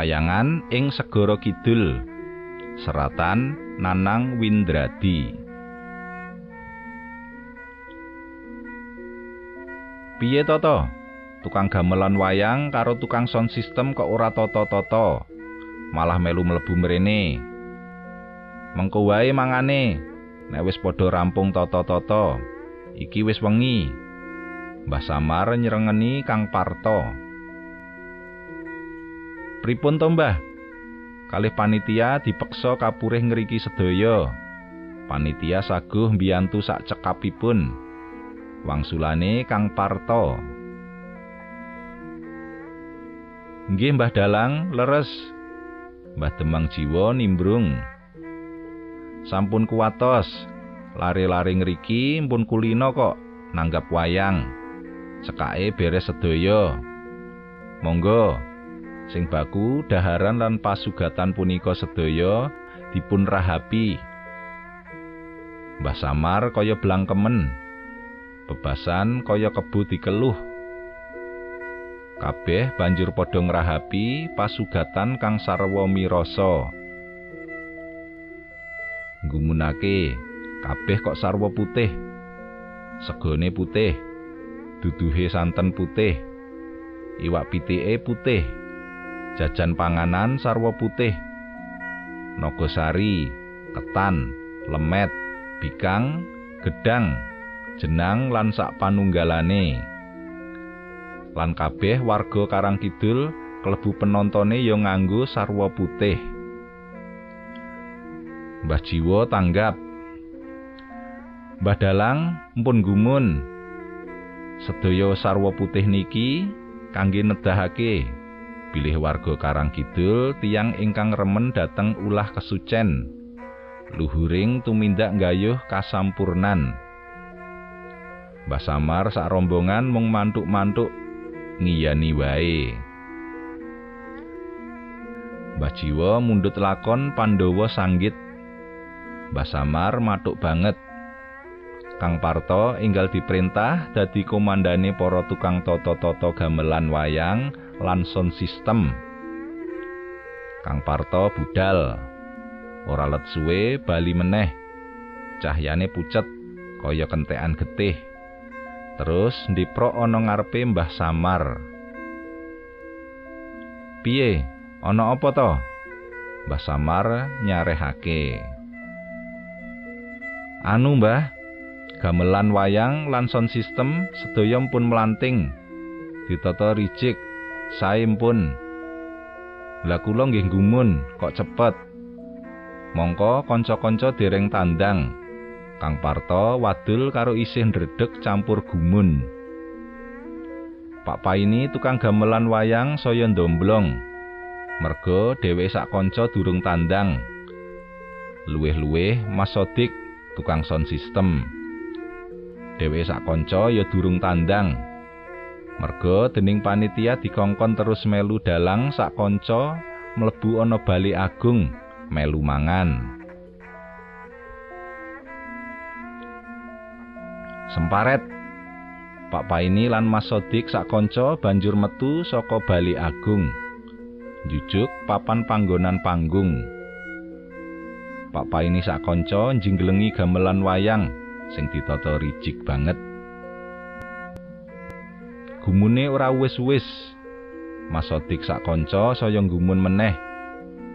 Wayangan ing Segara Kidul. Seratan Nanang Windradi. Piye toto? Tukang gamelan wayang karo tukang sound system kok ora toto-toto. Malah melu mlebu mrene. Mengko wae mangane. Nek wis padha rampung toto-toto, iki wis wengi. Mbah Samar nyerengeni Kang Parto. Pripun to, Mbah? Kalih panitia dipeksa kapurih ngriki sedaya. Panitia saguh mbiyantu sak cekapipun. Wangsulane Kang Parto. Nggih Mbah Dalang, leres. Mbah Demang Jiwa nimbrung. Sampun kuwatos. Lari-lari ngriki mpun kulino kok nanggap wayang. Cekake beres sedaya. Monggo sing baku daharan lan pasugatan punika sedaya dipun rahapi. Mbah Samar kaya blangkemen. Bebasan kaya kebu dikeluh. Kabeh banjur padha ngrahapi pasugatan kang sarwa mirasa. Gumunake kabeh kok sarwa putih. Segone putih. Duduhe santen putih. Iwak pitike putih. Jajan panganan sarwa putih. Nogosari, ketan, lemet, bikang, gedang, jenang lan sak panunggalane. Lan kabeh warga Karang Kidul klebu penontone ya nganggo sarwa putih. Mbah Jiwo tanggap. Mbah Dalang mpun gumun. Sedaya sarwa putih niki kangge nedahake bilih warga Karang Kidul tiyang ingkang remen dateng ulah kesucen. Luhuring tumindak nggayuh kasampurnan. Mbah Samar sak rombongan mung mantuk-mantuk ngiyani wae. Mbah Jiwa mundut lakon Pandhawa sanggit. Mbah Samar matuk banget. Kang Parto enggal diperintah dadi komandane para tukang toto-toto gamelan wayang lan sound system. Kang Parto budal. Ora let suwe bali meneh. Cahyane pucet kaya kentekan getih. Terus ndipro ana ngarepe Mbah Samar. Piye? Ana apa to? Mbah Samar nyarehake. Anu, Mbah, gamelan wayang lan sound system sedaya pun melanting. Ditata ricik, sae pun. Lah kula nggih gumun, kok cepet. Mongko kanca-kanca dereng tandang. Kang Parto wadul karo isih ndredeg campur gumun. Pak Paini tukang gamelan wayang saya ndomblong. Merga dhewe sak kanca durung tandang. Luwih-luwih Mas Sodik tukang sound system. Dhewe sak kanca ya durung tandang. Merga dening panitia dikongkon terus melu dalang sak kanca mlebu ana bali agung melu mangan. Semparet. Pak Paini lan Mas Sodik sak kanca banjur metu saka Bali Agung. Jujuk papan panggonan panggung. Pak Paini sak kanca njinggelengi gamelan wayang sing ditata ricik banget. Gumune ora wis-wis. Mas Sodik sak kanca saya gumun meneh.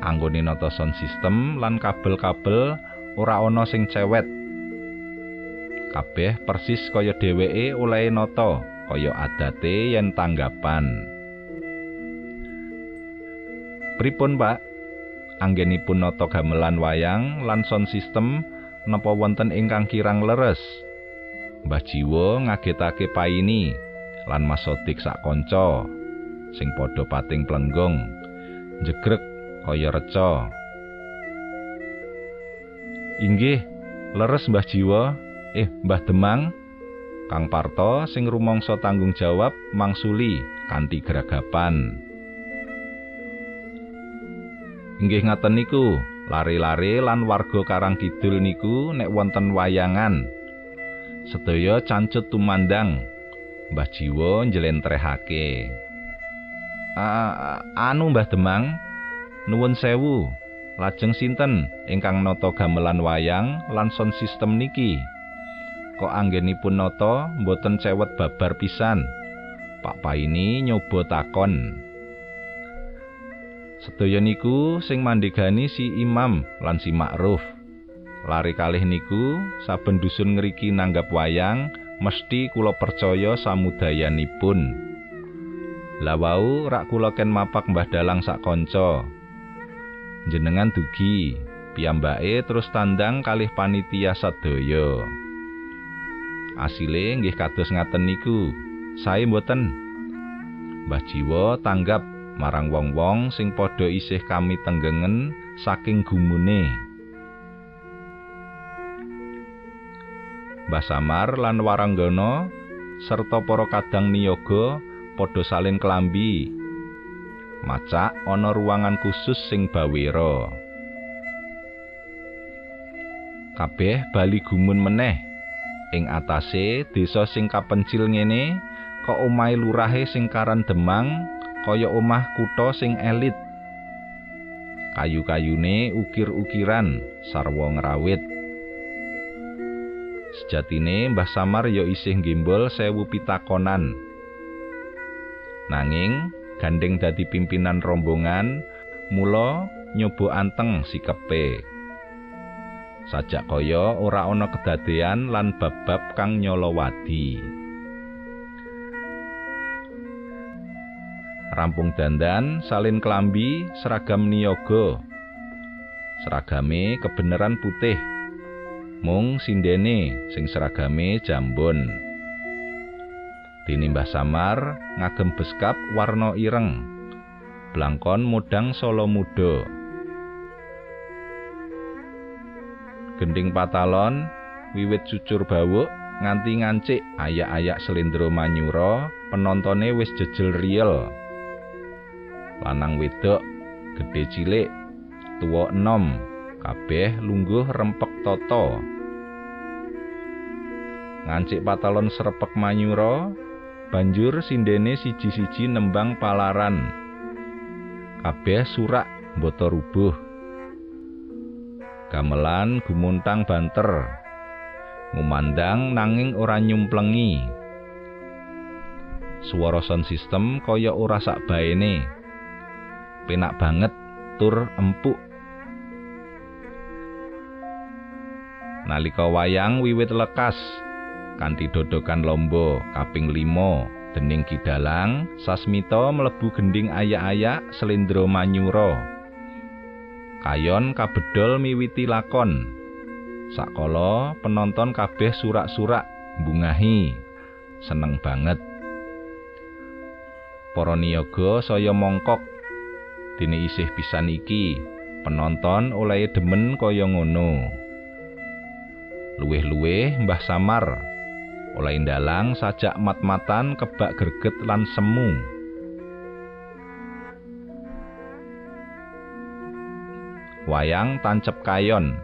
Anggone nata sound system lan kabel-kabel ora ana sing cewet. kabeh persis kaya dheweke oleh nata kaya adate yen tanggapan Pripun Pak anggenipun nata gamelan wayang lan sound system napa wonten ingkang kirang leres? Mbah Jiwo ngagetake paini lan Mas Sodik sak kanca sing padha pating plenggong jegrek kaya reca. Inggih leres Mbah Jiwo Eh, Mbah Demang, Kang Parto sing rumangsa tanggung jawab mangsuli kanthi geragapan. Inggih ngaten niku, lari-lari lan warga Karang Kidul niku nek wonten wayangan. Sedaya cancut tumandang. Mbah Jiwo njlentrehake. anu Mbah Demang, Nuwun sewu, lajeng sinten ingkang nata gamelan wayang lan sound system niki? Kok anggenipun nata mboten cewet babar pisan? Pak Paini nyoba takon. Sedaya niku sing mandhegani si Imam lan si Ma'ruf. Lari kalih niku saben dusun ngriki nanggap wayang mesti kula percaya samudayanipun. Lah wau rak kula ken mapak Mbah Dalang sak kanca. Jenengan dugi, piyambake terus tandang kalih panitia sadaya. Asile nggih kados ngaten niku. Sae mboten. Mbah Jiwo tanggap marang wong-wong sing padha isih kami tenggengen saking gumune. Mbah Samar lan Waranggana serta para kadang niyaga padha salin kelambi. Macak ana ruangan khusus sing bawira. Kabeh bali gumun meneh. Ing atase desa sing kapencil ngene, kok omahe lurahe sing karan Demang kaya omah kutha sing elit. Kayu-kayune ukir-ukiran sarwa ngrawit. Sejatine Mbah Samar ya isih gimbol sewu pitakonan. Nanging gandeng dadi pimpinan rombongan, mula nyoba anteng sikepe. Sajak kaya ora ana kedadean lan bab-bab kang nyolowadi. Rampung dandan, salin kelambi, seragam niaga. Seragame kebenaran putih. Mung sindene sing seragame jambon. Dinimbah Samar ngagem beskap warna ireng. Blangkon mudang solo muda. Gending patalon wiwit cucur bawuk nganti ngancik ayak-ayak selindro manyura penontone wis jejel riel. Lanang wedok gedhe cilik tuwa enom kabeh lungguh rempek toto ngancik patalon srepek manyura banjur sindene siji-siji nembang palaran. Kabeh surak mboto rubuh. Gamelan gumuntang banter. Ngumandang nanging ora nyumplengi. Swara sound system kaya ora sak baene penak banget tur empuk. Nalika wayang wiwit lekas kanthi dodokan lomba kaping 5 dening Kidalang Sasmita mlebu gending ayak-ayak selindro manyura. Kayon kabedol miwiti lakon. Sakala penonton kabeh surak-surak bungahi seneng banget. Para niyaga saya mongkok dene isih pisan iki penonton oleh demen kaya ngono. Luweh-luweh Mbah Samar oleh ndalang sajak mat-matan kebak greget lan semu. Wayang tancep kayon.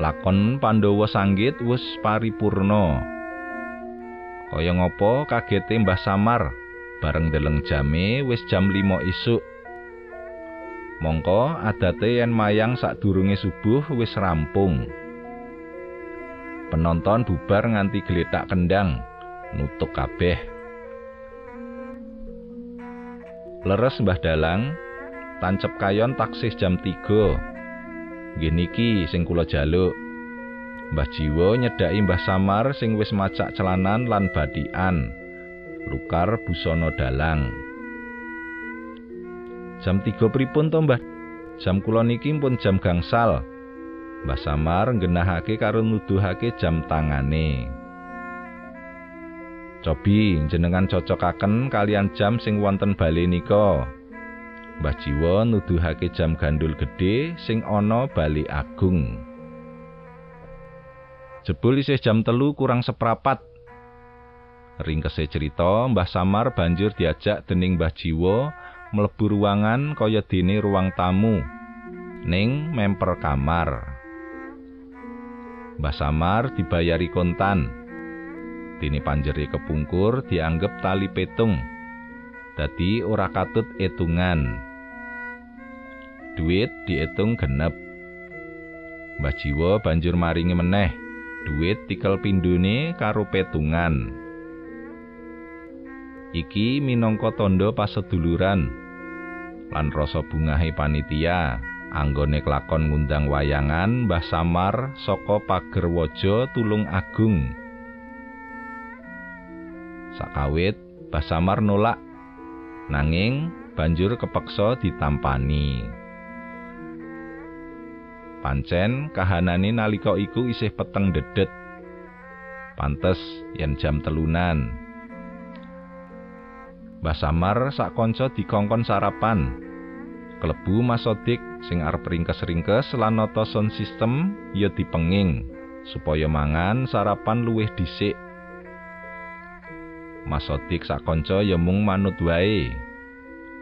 Lakon Pandhawa sanggit wis paripurna. Kaya ngopo kagete Mbah Samar bareng deleng jame wis jam 5 isuk Mongko adate yen mayang sadurunge subuh wis rampung. Penonton bubar nganti geletak kendang, nutuk kabeh. Leres Mbah Dalang, tancep kayon taksih jam 3. Nggih niki sing kula jaluk. Mbah Jiwo nyedaki Mbah Samar sing wis macak celanan lan badian. Lukar busana dalang. Jam 3 pripun to, Mbah? Jam kula niki pun jam gangsal. Mbah Samar nggenahake karo nuduhake jam tangane. Cobi jenengan cocokaken kalian jam sing wonten bali nika. Mbah Jiwo nuduhake jam gandul gedhe sing ana bali agung. Jebul isih jam telu kurang seprapat. Ringkese cerita, Mbah Samar banjur diajak dening Mbah Jiwo mlebu ruangan kaya dene ruang tamu ning memper kamar. Mbah Samar dibayari kontan. Dene panjeri kepungkur dianggep tali petung. Dadi ora katut etungan. Duit diitung genep. Mbah Jiwo banjur maringi meneh duit tikel pindune karo petungan. Iki minangka tandha paseduluran lan rasa bungahe panitia anggone kelakon ngundang wayangan Mbah Samar saka pager waja tulung agung. Sakawit Mbah Samar nolak nanging banjur kepeksa ditampani. Pancen kahanane nalika iku isih peteng dedet. Pantes yen jam telunan. Mbah Samar sak kanca dikongkon sarapan. Klebu masodik sing arep ringkes-ringkes lan nata sound system ya dipenging supaya mangan sarapan luwih dhisik. Masodik sak kanca ya mung manut wae.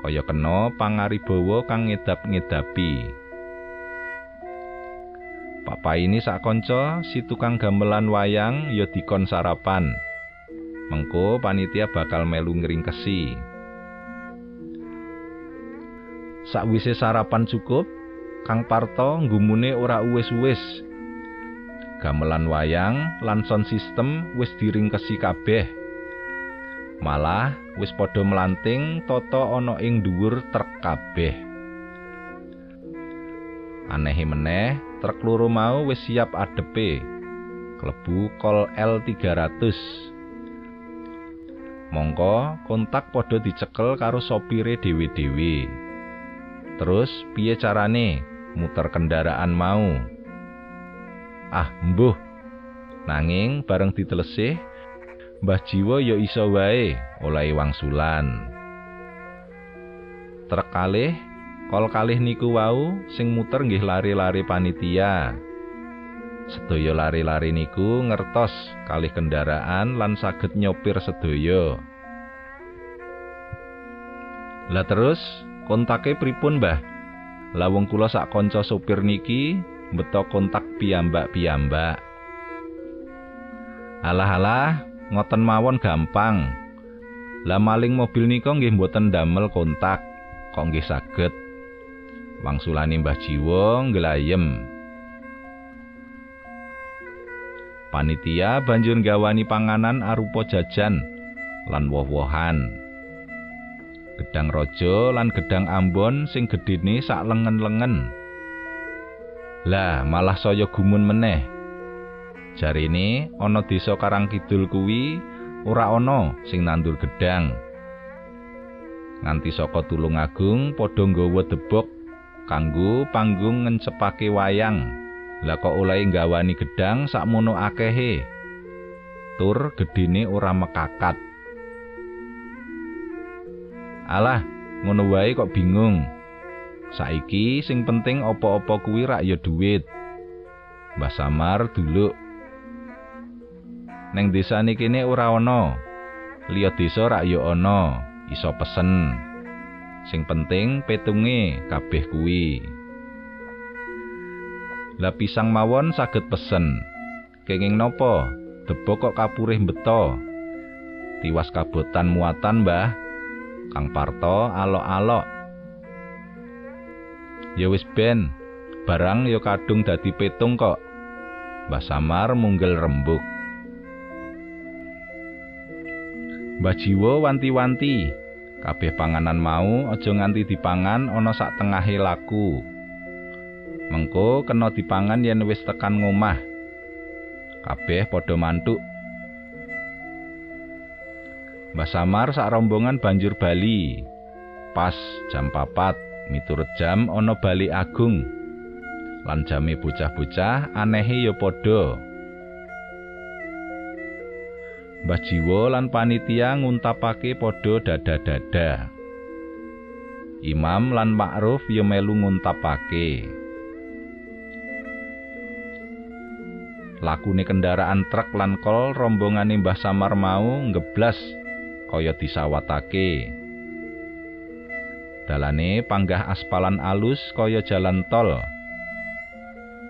Kaya kena pangaribawa kang ngedap-ngedapi. Papa ini sak kanca si tukang gamelan wayang ya dikon sarapan. Mengko panitia bakal melu ngringkesi. Sakwise sarapan cukup, Kang Parto nggumune ora uwis-uwis. Gamelan wayang lan sound system wis diringkesi kabeh. Malah wis padha melanting toto ana ing dhuwur trek kabeh. Anehe meneh, trek loro mau wis siap adepe. Klebu kol L300. Mongko kontak padha dicekel karo sopire dhewe-dhewe. Terus piye carane muter kendaraan mau? Ah, mbuh. Nanging bareng ditelesih, Mbah Jiwo ya iso wae olehi wangsulan. Trek kalih, kol kalih niku wau sing muter nggih lari-lari panitia. Sedaya lari-lari niku ngertos kalih kendaraan lan saged nyopir sedaya. Lah terus kontake pripun, Mbah? Lawung kula sak kanca sopir niki beto kontak piyambak-piyambak. Alah-alah, ngoten mawon gampang. Lah maling mobil nika nggih mboten damel kontak, kok nggih saged. Wangsulane Mbah Jiwo nglayem. Panitia banjur gawani panganan arupa jajan lan woh-wohan. gedang raja lan gedang ambon sing gedene sak lengen-lengen. Lah, malah saya gumun meneh. Jarine ana desa Karang Kidul kuwi ora ana sing nandur gedang. Nganti saka Tulungagung padha nggawa debok kanggo panggung ngencepake wayang. Lah kok olehe nggawani gedang sakmono akehe. Tur gedene ora mekakat. Alah, ngono wae kok bingung. Saiki sing penting apa-apa kuwi rak ya duit. Mbah Samar duluk. Neng desa kene ora ana. Liya desa rak ya ana, iso pesen. Sing penting petunge kabeh kuwi. Lah pisang mawon saged pesen. Kenging nopo? Debok kok kapurih beto. Tiwas kabotan muatan, Mbah. Kang Parto alok-alok. Ya wis ben, barang ya kadung dadi petung kok. Mbah Samar munggel rembuk. Mbah Jiwo wanti-wanti, kabeh panganan mau aja nganti dipangan ana sak tengahe laku. Mengko kena dipangan yen wis tekan ngomah. Kabeh padha mantuk Mbah Samar sak rombongan banjur bali. Pas jam papat miturut jam ana bali agung. Lan jame bocah-bocah anehe ya padha. Mbah Jiwo lan panitia nguntapake padha dada-dada. Imam lan Ma'ruf ya melu nguntapake. Lakune kendaraan truk lan kol rombongane Mbah Samar mau ngeblas kaya disawatake. Dalane panggah aspalan alus kaya jalan tol.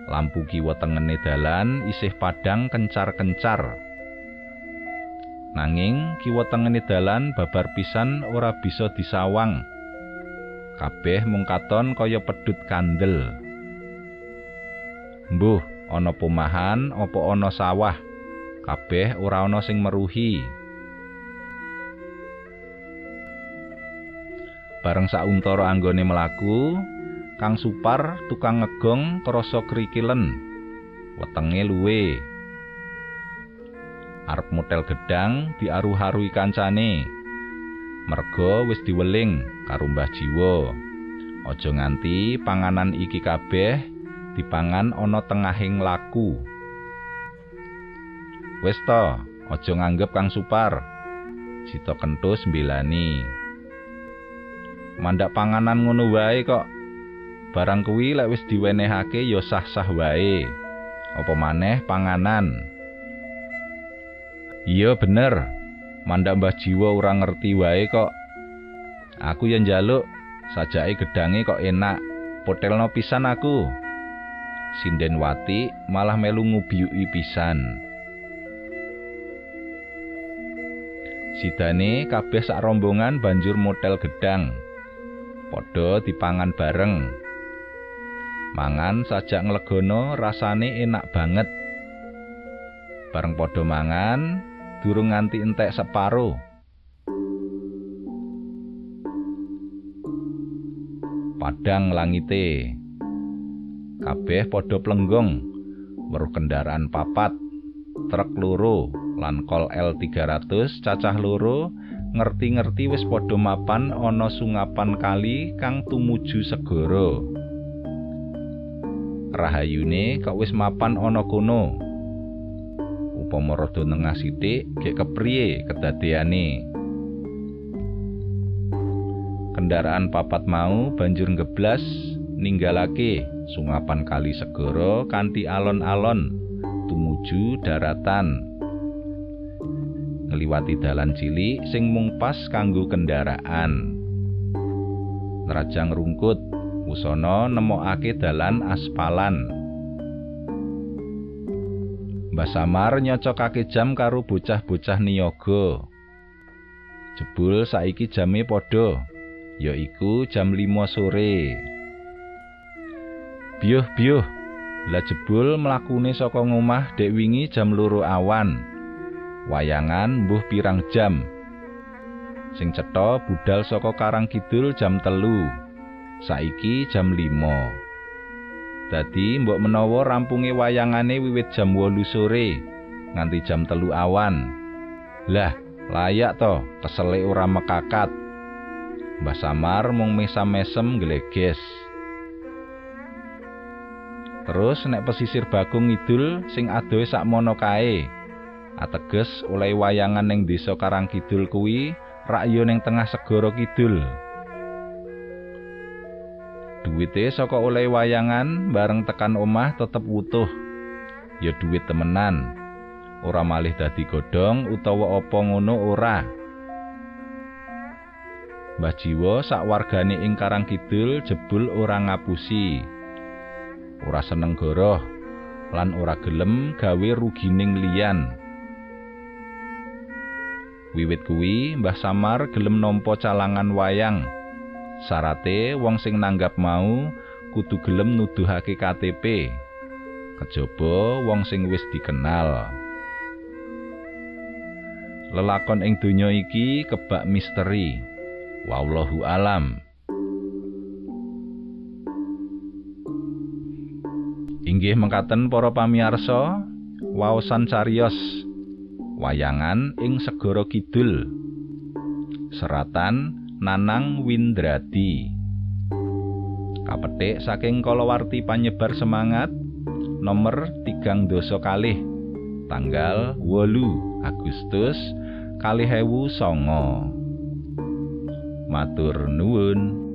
Lampu kiwa tengene dalan isih padang kencar-kencar. Nanging kiwa tengene dalan babar pisan ora bisa disawang. Kabeh mung katon kaya pedhut kandel. Mbuh, ana pomahan apa ana sawah? Kabeh ora ana sing meruhi. Bareng sauntara anggone melaku, Kang Supar tukang ngegong krasa krikilen. Wetenge luwe. Arep motel gedang diaruh-arui kancane. Merga wis diweling karo Mbah Jiwo. Aja nganti panganan iki kabeh dipangan ana tengahing laku. Wis to, aja nganggep Kang Supar. Cita kentus mbelani. Mandak panganan ngono wae kok. Barang kuwi lek wis diwenehake ya sah-sah wae. Apa maneh panganan? Iya bener. Mandak Mbah Jiwa ora ngerti wae kok. Aku yang njaluk sajake gedange kok enak. Potelno pisan aku. Sinden Wati malah melu ngubiyuki pisan. Sidane kabeh sak rombongan banjur motel gedang. Padha dipangan bareng. Mangan sajak nglegono rasane enak banget. Bareng padha mangan, durung nganti entek separo. Padang langite. Kabeh padha plenggong. Weruh kendaraan papat, truk loro lan kol L300 cacah loro ngerti-ngerti wis padha mapan ana sungapan kali kang tumuju segara. Rahayune kok wis mapan ana kono. Upama rada nengah sithik, gek kepriye kedadeane? Kendaraan papat mau banjur ngeblas ninggalake sungapan kali segara kanthi alon-alon tumuju daratan. ngliwati dalan cilik sing mung pas kanggo kendaraan. Nerajang rungkut, usana nemokake dalan aspalan. Mbah Samar nyocokake jam karo bocah-bocah niaga. Jebul saiki jame padha, yaiku jam 5 sore. Biuh-biuh, lah jebul mlakune saka ngomah dek wingi jam loro awan. wayangan mbuh pirang jam. Sing cetha budal saka Karang Kidul jam telu. Saiki jam 5. Dadi mbok menawa rampunge wayangane wiwit jam 8 sore nganti jam telu awan. Lah, layak to kesele ora mekakat. Mbah Samar mung mesam-mesem gleges. Terus nek pesisir Bakung Ngidul sing adohe sakmono kae. ateges oleh wayangan ning desa Karang Kidul kuwi rakya ning tengah segara kidul. Duwite saka oleh wayangan bareng tekan omah tetep wutuh. Ya duwit temenan. Ora malih dadi godhong utawa apa ngono ora. Mbah Jiwo sak wargane ing Karang Kidul jebul ora ngapusi. Ora seneng goroh lan ora gelem gawe rugining liyan. Wiwit kuwi Mbah Samar gelem nampa calangan wayang. Sarate wong sing nanggap mau kudu gelem nuduhake KTP. Kejaba wong sing wis dikenal. Lelakon ing donya iki kebak misteri. Wallahu alam. Inggih mengkaten para pamirsa, waosan cariyos wayangan ing segara kidul. Seratan Nanang Windradi. Kapetik saking kalawarti panyebar semangat nomor tigang doso kalih tanggal wolu Agustus kalih ewu songo matur nuwun